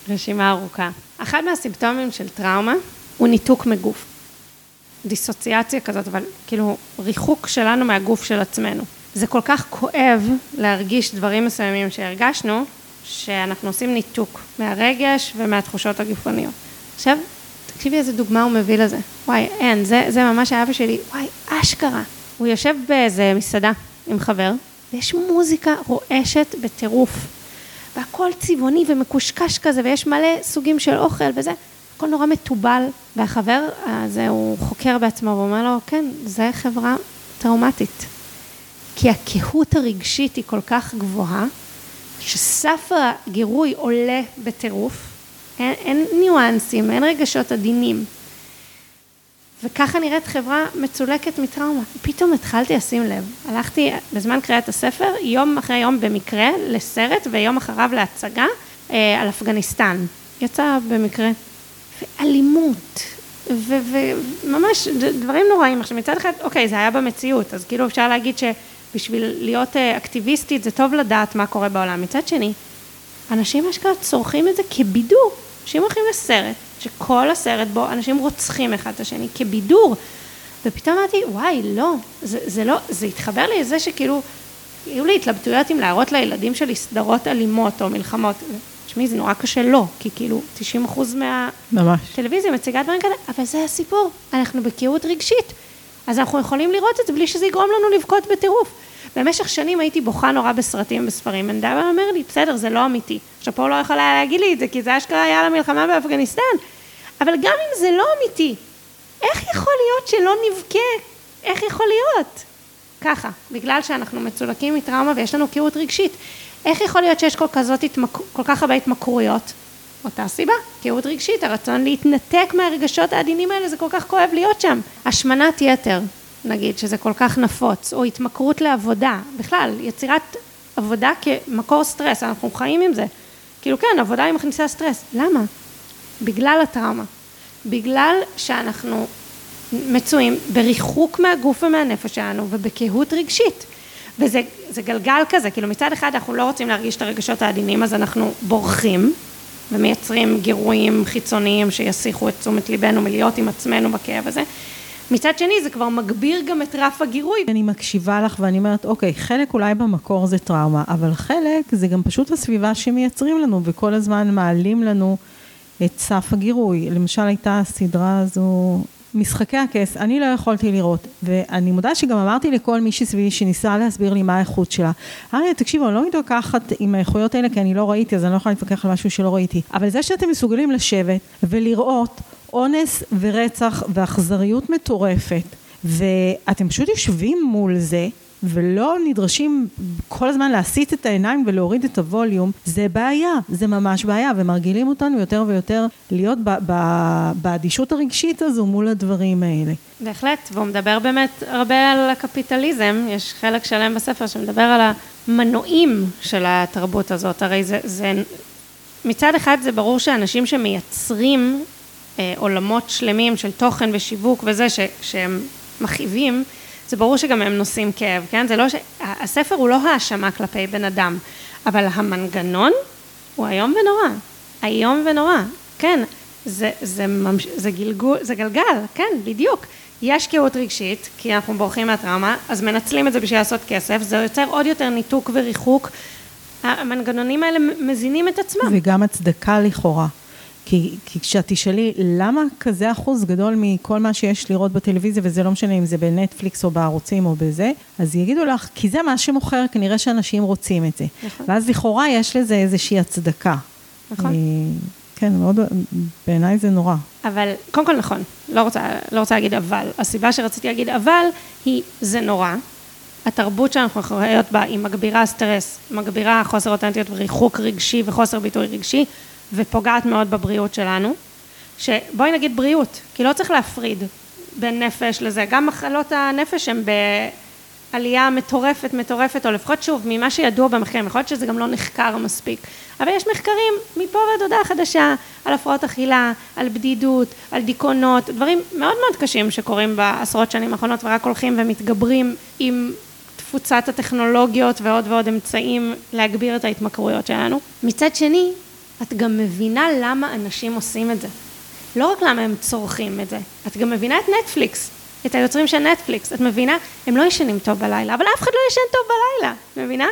רשימה ארוכה. אחד מהסימפטומים של טראומה הוא ניתוק מגוף. דיסוציאציה כזאת, אבל כאילו ריחוק שלנו מהגוף של עצמנו. זה כל כך כואב להרגיש דברים מסוימים שהרגשנו, שאנחנו עושים ניתוק מהרגש ומהתחושות הגופניות. עכשיו, תקשיבי איזה דוגמה הוא מביא לזה. וואי, אין, זה, זה ממש האבא שלי, וואי, אשכרה. הוא יושב באיזה מסעדה עם חבר, ויש מוזיקה רועשת בטירוף. והכל צבעוני ומקושקש כזה, ויש מלא סוגים של אוכל וזה. הכל נורא מתובל, והחבר הזה, הוא חוקר בעצמו, ואומר לו, כן, זה חברה טראומטית. כי הקהות הרגשית היא כל כך גבוהה, שסף הגירוי עולה בטירוף, אין, אין ניואנסים, אין רגשות עדינים. וככה נראית חברה מצולקת מטראומה. פתאום התחלתי לשים לב. הלכתי בזמן קריאת הספר, יום אחרי יום במקרה, לסרט, ויום אחריו להצגה אה, על אפגניסטן. יצא במקרה. ואלימות, וממש דברים נוראים. עכשיו מצד אחד, אוקיי, זה היה במציאות, אז כאילו אפשר להגיד שבשביל להיות אה, אקטיביסטית זה טוב לדעת מה קורה בעולם. מצד שני, אנשים אשכרה צורכים את זה כבידור. אנשים הולכים לסרט, שכל הסרט בו אנשים רוצחים אחד את השני כבידור. ופתאום אמרתי, וואי, לא, זה, זה לא, זה התחבר לי לזה שכאילו, היו לי התלבטויות אם להראות לילדים שלי סדרות אלימות או מלחמות. תשמעי, זה נורא קשה לא, כי כאילו 90 אחוז מהטלוויזיה מציגה דברים כאלה, אבל זה הסיפור, אנחנו בקיאות רגשית, אז אנחנו יכולים לראות את זה בלי שזה יגרום לנו לבכות בטירוף. במשך שנים הייתי בוכה נורא בסרטים ובספרים, ונדבר אומר לי, בסדר, זה לא אמיתי. עכשיו פה לא יכול היה להגיד לי את זה, כי זה אשכרה היה למלחמה באפגניסטן, אבל גם אם זה לא אמיתי, איך יכול להיות שלא נבכה? איך יכול להיות? ככה, בגלל שאנחנו מצולקים מטראומה ויש לנו קהות רגשית. איך יכול להיות שיש כל, כזאת התמק... כל כך הרבה התמכרויות? אותה סיבה, קהות רגשית, הרצון להתנתק מהרגשות העדינים האלה, זה כל כך כואב להיות שם. השמנת יתר, נגיד, שזה כל כך נפוץ, או התמכרות לעבודה, בכלל, יצירת עבודה כמקור סטרס, אנחנו חיים עם זה. כאילו כן, עבודה היא מכניסה סטרס. למה? בגלל הטראומה. בגלל שאנחנו מצויים בריחוק מהגוף ומהנפש שלנו ובקהות רגשית. וזה גלגל כזה, כאילו מצד אחד אנחנו לא רוצים להרגיש את הרגשות העדינים אז אנחנו בורחים ומייצרים גירויים חיצוניים שיסיחו את תשומת ליבנו מלהיות עם עצמנו בכאב הזה. מצד שני זה כבר מגביר גם את רף הגירוי. אני מקשיבה לך ואני אומרת, אוקיי, חלק אולי במקור זה טראומה, אבל חלק זה גם פשוט הסביבה שמייצרים לנו וכל הזמן מעלים לנו את סף הגירוי. למשל הייתה הסדרה הזו, משחקי הכס, אני לא יכולתי לראות, ואני מודה שגם אמרתי לכל מי שסביבי שניסה להסביר לי מה האיכות שלה, אמרתי, תקשיבו, אני לא מתווכחת עם האיכויות האלה כי אני לא ראיתי, אז אני לא יכולה להתווכח על משהו שלא ראיתי, אבל זה שאתם מסוגלים לשבת ולראות אונס ורצח ואכזריות מטורפת, ואתם פשוט יושבים מול זה, ולא נדרשים כל הזמן להסיט את העיניים ולהוריד את הווליום, זה בעיה, זה ממש בעיה, ומרגילים אותנו יותר ויותר להיות באדישות הרגשית הזו מול הדברים האלה. בהחלט, והוא מדבר באמת הרבה על הקפיטליזם, יש חלק שלם בספר שמדבר על המנועים של התרבות הזאת, הרי זה, זה מצד אחד זה ברור שאנשים שמייצרים עולמות שלמים של תוכן ושיווק וזה, ש, שהם מכאיבים, זה ברור שגם הם נושאים כאב, כן? זה לא ש... הספר הוא לא האשמה כלפי בן אדם, אבל המנגנון הוא איום ונורא. איום ונורא, כן. זה, זה, ממש... זה, גלגול, זה גלגל, כן, בדיוק. יש קהות רגשית, כי אנחנו בורחים מהטראומה, אז מנצלים את זה בשביל לעשות כסף, זה יוצר עוד יותר ניתוק וריחוק. המנגנונים האלה מזינים את עצמם. וגם הצדקה לכאורה. כי, כי כשאת תשאלי למה כזה אחוז גדול מכל מה שיש לראות בטלוויזיה, וזה לא משנה אם זה בנטפליקס או בערוצים או בזה, אז יגידו לך, כי זה מה שמוכר, כנראה שאנשים רוצים את זה. נכון. ואז לכאורה יש לזה איזושהי הצדקה. נכון. כן, מאוד, בעיניי זה נורא. אבל, קודם כל נכון, לא רוצה, לא רוצה להגיד אבל. הסיבה שרציתי להגיד אבל, היא זה נורא. התרבות שאנחנו חיות בה היא מגבירה סטרס, מגבירה חוסר אותנטיות וריחוק רגשי וחוסר ביטוי רגשי. ופוגעת מאוד בבריאות שלנו, שבואי נגיד בריאות, כי לא צריך להפריד בין נפש לזה, גם מחלות הנפש הן בעלייה מטורפת מטורפת, או לפחות שוב, ממה שידוע במחקרים, יכול להיות שזה גם לא נחקר מספיק, אבל יש מחקרים מפה ועד הודעה חדשה על הפרעות אכילה, על בדידות, על דיכאונות, דברים מאוד מאוד קשים שקורים בעשרות שנים האחרונות ורק הולכים ומתגברים עם תפוצת הטכנולוגיות ועוד ועוד אמצעים להגביר את ההתמכרויות שלנו. מצד שני, את גם מבינה למה אנשים עושים את זה. לא רק למה הם צורכים את זה, את גם מבינה את נטפליקס, את היוצרים של נטפליקס, את מבינה, הם לא ישנים טוב בלילה, אבל אף אחד לא ישן טוב בלילה, מבינה?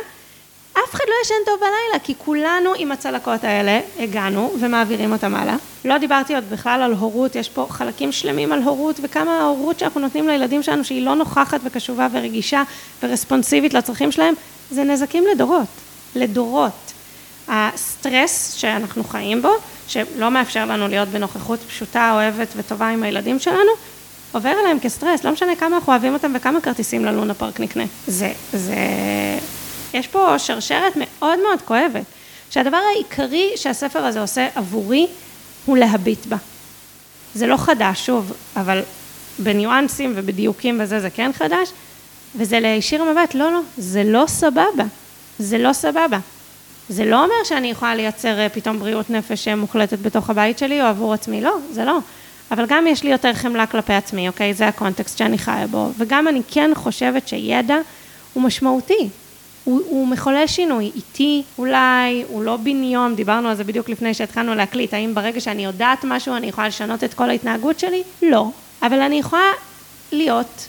אף אחד לא ישן טוב בלילה, כי כולנו עם הצלקות האלה הגענו ומעבירים אותם הלאה. לא דיברתי עוד בכלל על הורות, יש פה חלקים שלמים על הורות וכמה ההורות שאנחנו נותנים לילדים שלנו שהיא לא נוכחת וקשובה ורגישה ורספונסיבית לצרכים שלהם, זה נזקים לדורות, לדורות. הסטרס שאנחנו חיים בו, שלא מאפשר לנו להיות בנוכחות פשוטה, אוהבת וטובה עם הילדים שלנו, עובר אליהם כסטרס, לא משנה כמה אנחנו אוהבים אותם וכמה כרטיסים ללונה פארק נקנה. זה, זה... יש פה שרשרת מאוד מאוד כואבת, שהדבר העיקרי שהספר הזה עושה עבורי, הוא להביט בה. זה לא חדש, שוב, אבל בניואנסים ובדיוקים וזה, זה כן חדש, וזה להישיר מבט, לא, לא, זה לא סבבה. זה לא סבבה. זה לא אומר שאני יכולה לייצר אה, פתאום בריאות נפש מוחלטת בתוך הבית שלי או עבור עצמי, לא, זה לא. אבל גם יש לי יותר חמלה כלפי עצמי, אוקיי? זה הקונטקסט שאני חיה בו. וגם אני כן חושבת שידע הוא משמעותי. הוא, הוא מחולל שינוי, איטי אולי, הוא לא בן יום, דיברנו על זה בדיוק לפני שהתחלנו להקליט, האם ברגע שאני יודעת משהו אני יכולה לשנות את כל ההתנהגות שלי? לא. אבל אני יכולה להיות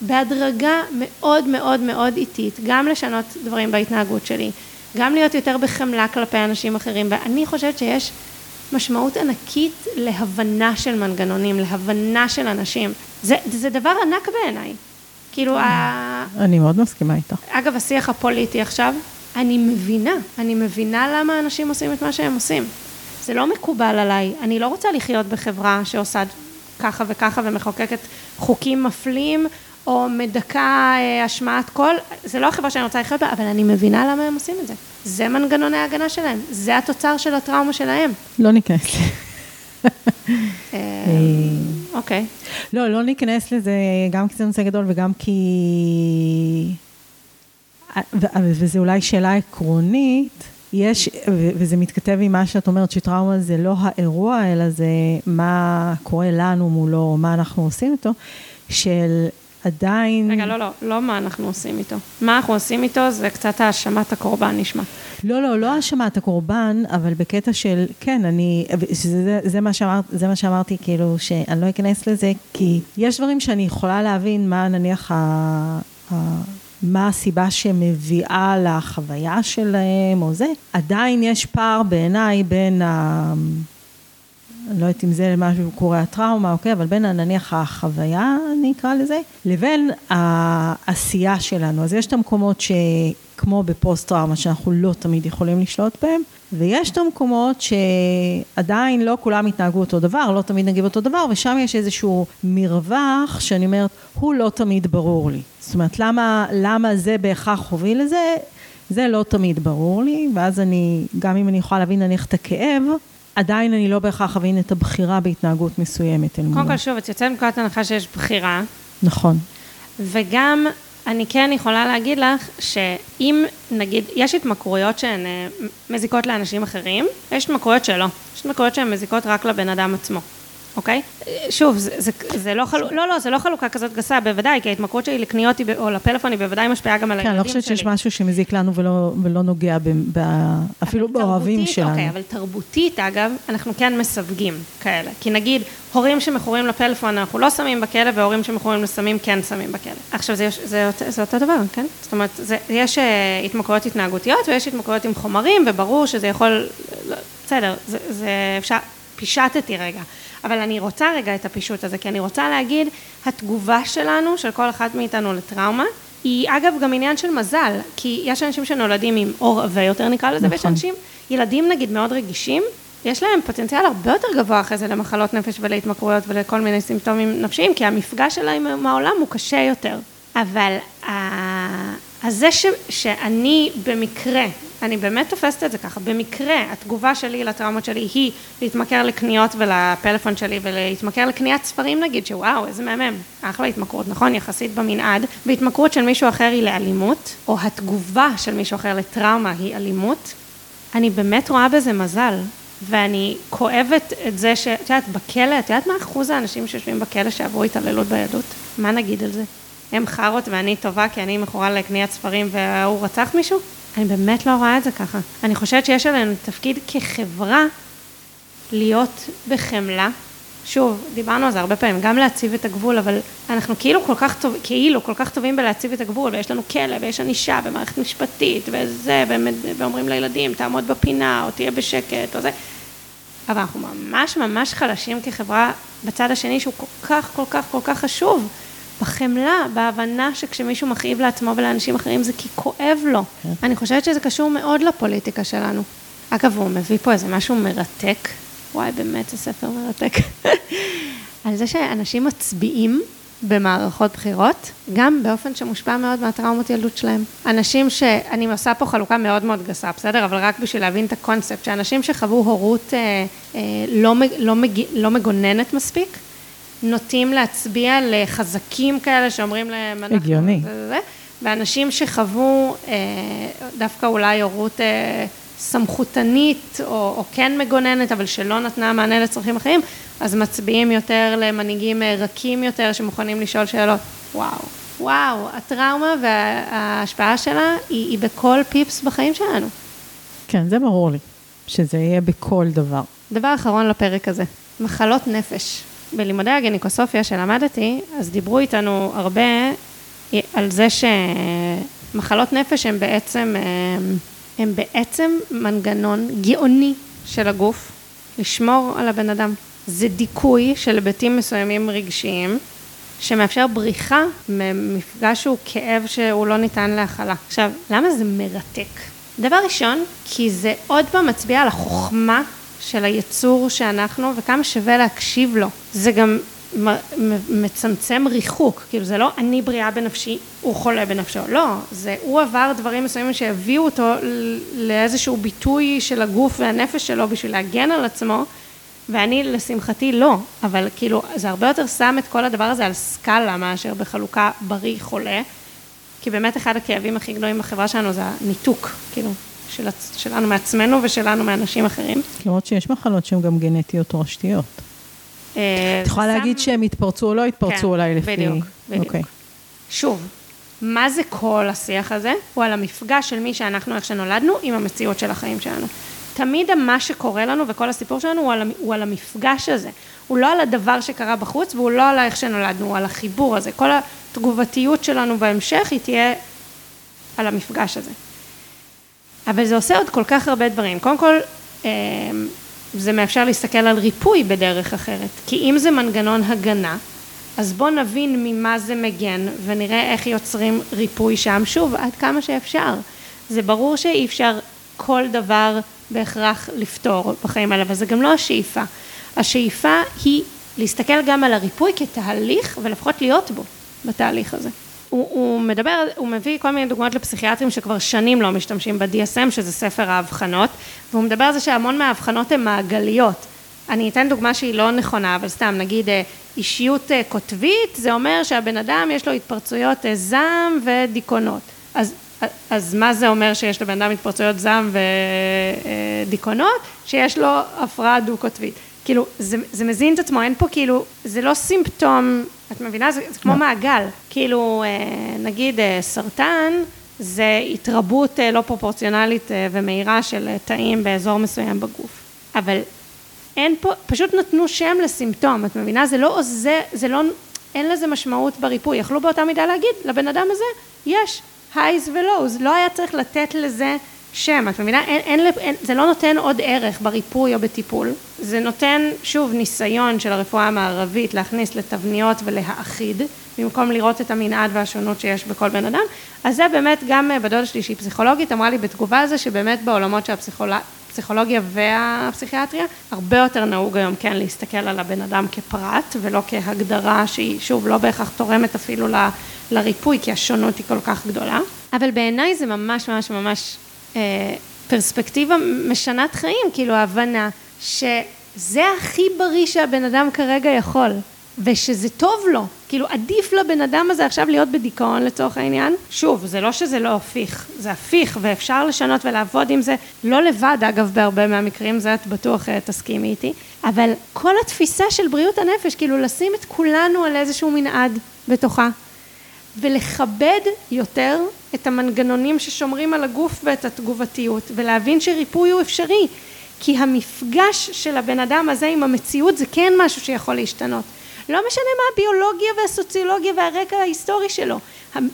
בהדרגה מאוד מאוד מאוד איטית, גם לשנות דברים בהתנהגות שלי, גם להיות יותר בחמלה כלפי אנשים אחרים, ואני חושבת שיש משמעות ענקית להבנה של מנגנונים, להבנה של אנשים. זה, זה דבר ענק בעיניי. כאילו, ה... אני מאוד מסכימה איתך. אגב, השיח הפוליטי עכשיו, אני מבינה, אני מבינה למה אנשים עושים את מה שהם עושים. זה לא מקובל עליי, אני לא רוצה לחיות בחברה שעושה ככה וככה ומחוקקת חוקים מפלים, או מדכא אה, השמעת קול, זה לא החברה שאני רוצה לחיות בה, אבל אני מבינה למה הם עושים את זה. זה מנגנוני ההגנה שלהם, זה התוצר של הטראומה שלהם. לא ניכנס לזה. אה, אוקיי. לא, לא ניכנס לזה גם כי זה נושא גדול וגם כי... וזו אולי שאלה עקרונית, יש, וזה מתכתב עם מה שאת אומרת, שטראומה זה לא האירוע, אלא זה מה קורה לנו מולו, מה אנחנו עושים איתו, של עדיין... רגע, לא, לא, לא מה אנחנו עושים איתו. מה אנחנו עושים איתו זה קצת האשמת הקורבן נשמע. לא, לא, לא האשמת הקורבן, אבל בקטע של, כן, אני, זה, זה, מה שאמר, זה מה שאמרתי, כאילו, שאני לא אכנס לזה, כי יש דברים שאני יכולה להבין מה נניח ה... ה מה הסיבה שמביאה לחוויה שלהם או זה, עדיין יש פער בעיניי בין ה... אני לא יודעת אם זה משהו קורה הטראומה, אוקיי, אבל בין נניח החוויה, אני אקרא לזה, לבין העשייה שלנו. אז יש את המקומות שכמו בפוסט טראומה, שאנחנו לא תמיד יכולים לשלוט בהם, ויש את המקומות שעדיין לא כולם יתנהגו אותו דבר, לא תמיד נגיב אותו דבר, ושם יש איזשהו מרווח שאני אומרת, הוא לא תמיד ברור לי. זאת אומרת, למה, למה זה בהכרח הוביל לזה? זה לא תמיד ברור לי, ואז אני, גם אם אני יכולה להבין נניח את הכאב, עדיין אני לא בהכרח אבין את הבחירה בהתנהגות מסוימת אל מולו. קודם כל, שוב, את יוצאת מנקודת הנחה שיש בחירה. נכון. וגם, אני כן יכולה להגיד לך, שאם, נגיד, יש התמכרויות שהן אה, מזיקות לאנשים אחרים, ויש התמכרויות שלא. יש התמכרויות שהן מזיקות רק לבן אדם עצמו. אוקיי? שוב, זה, זה, זה לא חלוקה, לא, לא, זה לא חלוקה כזאת גסה, בוודאי, כי ההתמכרות שלי לקניות או לפלאפון היא בוודאי משפיעה גם על הילדים שלי. כן, אני לא חושבת שיש משהו שמזיק לנו ולא, ולא נוגע ב, ב, אפילו באוהבים שלנו. אוקיי, אבל תרבותית, אגב, אנחנו כן מסווגים כאלה. כי נגיד, הורים שמכורים לפלאפון, אנחנו לא שמים בכלא, והורים שמכורים לסמים כן שמים בכלא. עכשיו, זה, זה, זה, זה אותו דבר, כן? זאת אומרת, זה, יש uh, התמכרויות התנהגותיות ויש התמכרויות עם חומרים, וברור שזה יכול... לא, בסדר, זה, זה אפשר... פישטתי רגע. אבל אני רוצה רגע את הפישוט הזה, כי אני רוצה להגיד, התגובה שלנו, של כל אחת מאיתנו לטראומה, היא אגב גם עניין של מזל, כי יש אנשים שנולדים עם אור עבה יותר נקרא לזה, נכון. ויש אנשים, ילדים נגיד מאוד רגישים, יש להם פוטנציאל הרבה יותר גבוה אחרי זה למחלות נפש ולהתמכרויות ולכל מיני סימפטומים נפשיים, כי המפגש שלהם עם העולם הוא קשה יותר. אבל אז זה ש, שאני במקרה, אני באמת תופסת את זה ככה, במקרה התגובה שלי לטראומות שלי היא להתמכר לקניות ולפלאפון שלי ולהתמכר לקניית ספרים נגיד, שוואו, איזה מהמם, אחלה התמכרות, נכון? יחסית במנעד, והתמכרות של מישהו אחר היא לאלימות, או התגובה של מישהו אחר לטראומה היא אלימות, אני באמת רואה בזה מזל, ואני כואבת את זה שאת יודעת, בכלא, את יודעת מה אחוז האנשים שיושבים בכלא שעברו התעללות בילדות? מה נגיד על זה? הם חארות ואני טובה כי אני מכורה לקניית ספרים והוא רצח מישהו? אני באמת לא רואה את זה ככה. אני חושבת שיש עלינו תפקיד כחברה להיות בחמלה. שוב, דיברנו על זה הרבה פעמים, גם להציב את הגבול, אבל אנחנו כאילו כל כך טובים, כאילו כל כך טובים בלהציב את הגבול, ויש לנו כלא, ויש ענישה, ומערכת משפטית, וזה, ואומרים לילדים, תעמוד בפינה, או תהיה בשקט, או זה. אבל אנחנו ממש ממש חלשים כחברה בצד השני, שהוא כל כך, כל כך, כל כך חשוב. בחמלה, בהבנה שכשמישהו מכאיב לעצמו ולאנשים אחרים זה כי כואב לו. כן. אני חושבת שזה קשור מאוד לפוליטיקה שלנו. אגב, הוא מביא פה איזה משהו מרתק. וואי, באמת, זה ספר מרתק. (laughs) על זה שאנשים מצביעים במערכות בחירות, גם באופן שמושפע מאוד מהטראומות ילדות שלהם. אנשים ש... אני עושה פה חלוקה מאוד מאוד גסה, בסדר? אבל רק בשביל להבין את הקונספט, שאנשים שחוו הורות אה, אה, לא, לא, מג... לא מגוננת מספיק, נוטים להצביע לחזקים כאלה שאומרים להם... הגיוני. ואנשים שחוו אה, דווקא אולי הורות... אה, סמכותנית או, או כן מגוננת, אבל שלא נתנה מענה לצרכים אחרים, אז מצביעים יותר למנהיגים אה, רכים יותר שמוכנים לשאול שאלות. וואו, וואו, הטראומה וההשפעה שלה היא, היא בכל פיפס בחיים שלנו. כן, זה ברור לי, שזה יהיה בכל דבר. דבר אחרון לפרק הזה, מחלות נפש. בלימודי הגניקוסופיה שלמדתי, אז דיברו איתנו הרבה על זה שמחלות נפש הן בעצם... אה, הם בעצם מנגנון גאוני של הגוף לשמור על הבן אדם. זה דיכוי של היבטים מסוימים רגשיים, שמאפשר בריחה ממפגש שהוא כאב שהוא לא ניתן להכלה. עכשיו, למה זה מרתק? דבר ראשון, כי זה עוד פעם מצביע על החוכמה של היצור שאנחנו וכמה שווה להקשיב לו. זה גם מצמצם ריחוק, כאילו זה לא אני בריאה בנפשי, הוא חולה בנפשו, לא, זה הוא עבר דברים מסוימים שהביאו אותו לאיזשהו ביטוי של הגוף והנפש שלו בשביל להגן על עצמו, ואני לשמחתי לא, אבל כאילו זה הרבה יותר שם את כל הדבר הזה על סקאלה מאשר בחלוקה בריא חולה, כי באמת אחד הכאבים הכי גדולים בחברה שלנו זה הניתוק, כאילו, של, שלנו מעצמנו ושלנו מאנשים אחרים. למרות שיש מחלות שהן גם גנטיות תורשתיות. אה, את יכולה להגיד שהם התפרצו או לא התפרצו כן, אולי לפי... בדיוק, בדיוק. אוקיי. שוב, מה זה כל השיח הזה? הוא על המפגש של מי שאנחנו, איך שנולדנו, עם המציאות של החיים שלנו. תמיד מה שקורה לנו וכל הסיפור שלנו הוא על, הוא על המפגש הזה. הוא לא על הדבר שקרה בחוץ והוא לא על איך שנולדנו, הוא על החיבור הזה. כל התגובתיות שלנו בהמשך היא תהיה על המפגש הזה. אבל זה עושה עוד כל כך הרבה דברים. קודם כל, אה, זה מאפשר להסתכל על ריפוי בדרך אחרת, כי אם זה מנגנון הגנה, אז בואו נבין ממה זה מגן ונראה איך יוצרים ריפוי שם, שוב, עד כמה שאפשר. זה ברור שאי אפשר כל דבר בהכרח לפתור בחיים האלה, אבל זה גם לא השאיפה. השאיפה היא להסתכל גם על הריפוי כתהליך ולפחות להיות בו, בתהליך הזה. הוא, הוא מדבר, הוא מביא כל מיני דוגמאות לפסיכיאטרים שכבר שנים לא משתמשים ב-DSM, שזה ספר האבחנות, והוא מדבר על זה שהמון מהאבחנות הן מעגליות. אני אתן דוגמה שהיא לא נכונה, אבל סתם, נגיד אה, אישיות אה, קוטבית, זה אומר שהבן אדם יש לו התפרצויות אה, זעם ודיכאונות. אז, אז מה זה אומר שיש לבן אדם התפרצויות זעם ודיכאונות? שיש לו הפרעה דו-קוטבית. כאילו, זה, זה מזין את עצמו, אין פה כאילו, זה לא סימפטום, את מבינה? זה, זה כמו לא. מעגל. כאילו, אה, נגיד אה, סרטן, זה התרבות אה, לא פרופורציונלית ומהירה של תאים באזור מסוים בגוף. אבל אין פה, פשוט נתנו שם לסימפטום, את מבינה? זה לא עוזר, זה לא, אין לזה משמעות בריפוי. יכלו באותה מידה להגיד, לבן אדם הזה יש הייז ולואוז, לא היה צריך לתת לזה שם, את מבינה? אין, אין, אין, זה לא נותן עוד ערך בריפוי או בטיפול, זה נותן שוב ניסיון של הרפואה המערבית להכניס לתבניות ולהאחיד, במקום לראות את המנעד והשונות שיש בכל בן אדם, אז זה באמת גם אה, בדודה שלי שהיא פסיכולוגית אמרה לי בתגובה על זה שבאמת בעולמות של הפסיכולוגיה והפסיכיאטריה הרבה יותר נהוג היום כן להסתכל על הבן אדם כפרט ולא כהגדרה שהיא שוב לא בהכרח תורמת אפילו ל, לריפוי כי השונות היא כל כך גדולה, אבל בעיניי זה ממש ממש ממש פרספקטיבה משנת חיים, כאילו ההבנה שזה הכי בריא שהבן אדם כרגע יכול, ושזה טוב לו, כאילו עדיף לבן אדם הזה עכשיו להיות בדיכאון לצורך העניין. שוב, זה לא שזה לא הפיך, זה הפיך ואפשר לשנות ולעבוד עם זה, לא לבד אגב בהרבה מהמקרים, זה את בטוח אה, תסכימי איתי, אבל כל התפיסה של בריאות הנפש, כאילו לשים את כולנו על איזשהו מנעד בתוכה. ולכבד יותר את המנגנונים ששומרים על הגוף ואת התגובתיות ולהבין שריפוי הוא אפשרי כי המפגש של הבן אדם הזה עם המציאות זה כן משהו שיכול להשתנות. לא משנה מה הביולוגיה והסוציולוגיה והרקע ההיסטורי שלו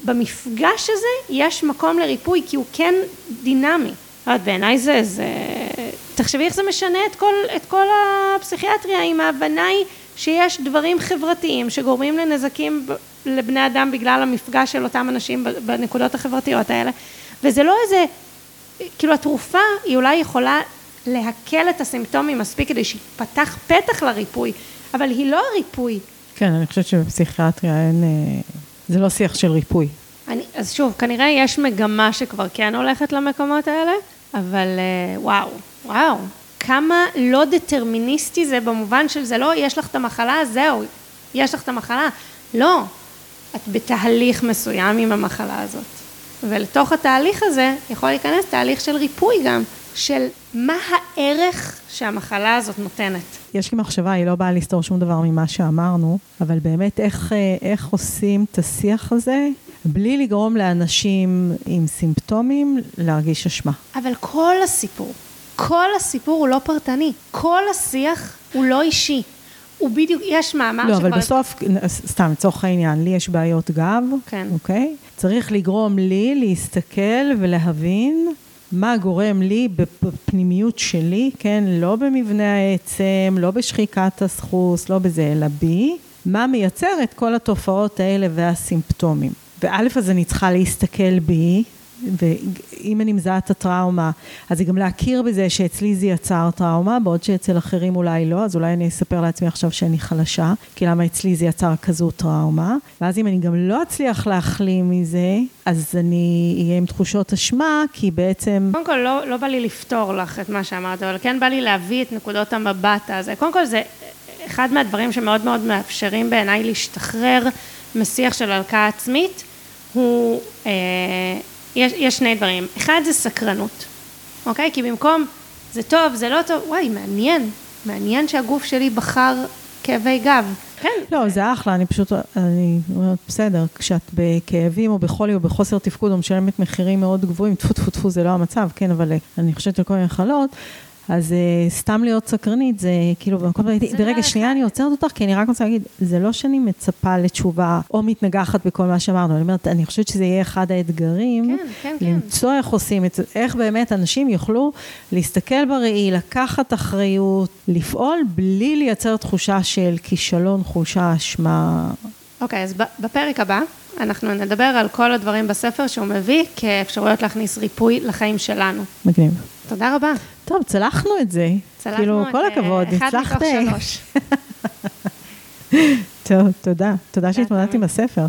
במפגש הזה יש מקום לריפוי כי הוא כן דינמי. בעיניי זה, זה תחשבי איך זה משנה את כל, את כל הפסיכיאטריה אם ההבנה היא שיש דברים חברתיים שגורמים לנזקים לבני אדם בגלל המפגש של אותם אנשים בנקודות החברתיות האלה וזה לא איזה, כאילו התרופה היא אולי יכולה להקל את הסימפטומים מספיק כדי שיפתח פתח לריפוי, אבל היא לא הריפוי. כן, אני חושבת שבפסיכיאטריה אין... אה, זה לא שיח של ריפוי. אני, אז שוב, כנראה יש מגמה שכבר כן הולכת למקומות האלה, אבל אה, וואו, וואו, כמה לא דטרמיניסטי זה במובן של זה לא, יש לך את המחלה, זהו, יש לך את המחלה. לא, את בתהליך מסוים עם המחלה הזאת. ולתוך התהליך הזה יכול להיכנס תהליך של ריפוי גם, של מה הערך שהמחלה הזאת נותנת. יש לי מחשבה, היא לא באה לסתור שום דבר ממה שאמרנו, אבל באמת איך, אה, איך עושים את השיח הזה בלי לגרום לאנשים עם סימפטומים להרגיש אשמה. אבל כל הסיפור, כל הסיפור הוא לא פרטני, כל השיח הוא לא אישי. הוא בדיוק, יש מאמר לא, שכבר... לא, אבל בסוף, סתם, לצורך העניין, לי יש בעיות גב, כן. אוקיי? צריך לגרום לי להסתכל ולהבין מה גורם לי בפנימיות שלי, כן? לא במבנה העצם, לא בשחיקת הסחוס, לא בזה, אלא בי, מה מייצר את כל התופעות האלה והסימפטומים. וא', אז אני צריכה להסתכל בי, ואם אני מזהה את הטראומה, אז זה גם להכיר בזה שאצלי זה יצר טראומה, בעוד שאצל אחרים אולי לא, אז אולי אני אספר לעצמי עכשיו שאני חלשה, כי למה אצלי זה יצר כזו טראומה, ואז אם אני גם לא אצליח להחלים מזה, אז אני אהיה עם תחושות אשמה, כי בעצם... קודם כל, לא, לא בא לי לפתור לך את מה שאמרת, אבל כן בא לי להביא את נקודות המבט הזה. קודם כל, זה אחד מהדברים שמאוד מאוד מאפשרים בעיניי להשתחרר משיח של הלקאה עצמית, הוא... אה, יש, יש שני דברים. אחד זה סקרנות, אוקיי? כי במקום זה טוב, זה לא טוב, וואי, מעניין. מעניין שהגוף שלי בחר כאבי גב. כן. לא, זה אחלה, אני פשוט, אני אומרת, בסדר, כשאת בכאבים או בחולי או בחוסר תפקוד או משלמת מחירים מאוד גבוהים, טפו טפו טפו זה לא המצב, כן, אבל אני חושבת על כל מיני מחלות, אז uh, סתם להיות סקרנית, זה כאילו במקום ברגע לא שנייה אני עוצרת אותך, כי אני רק רוצה להגיד, זה לא שאני מצפה לתשובה או מתנגחת בכל מה שאמרנו, אני אומרת, אני חושבת שזה יהיה אחד האתגרים, כן, כן, כן. למצוא איך עושים את זה, איך באמת אנשים יוכלו להסתכל בראי, לקחת אחריות, לפעול בלי לייצר תחושה של כישלון, חולשה, אשמה. אוקיי, okay, אז בפרק הבא אנחנו נדבר על כל הדברים בספר שהוא מביא כאפשרויות להכניס ריפוי לחיים שלנו. מגניב. תודה רבה. טוב, צלחנו את זה. צלחנו כאילו, את כל הכבוד, אחד הצלחת. מתוך שלוש. (laughs) טוב, תודה. תודה שהתמודדת עם הספר.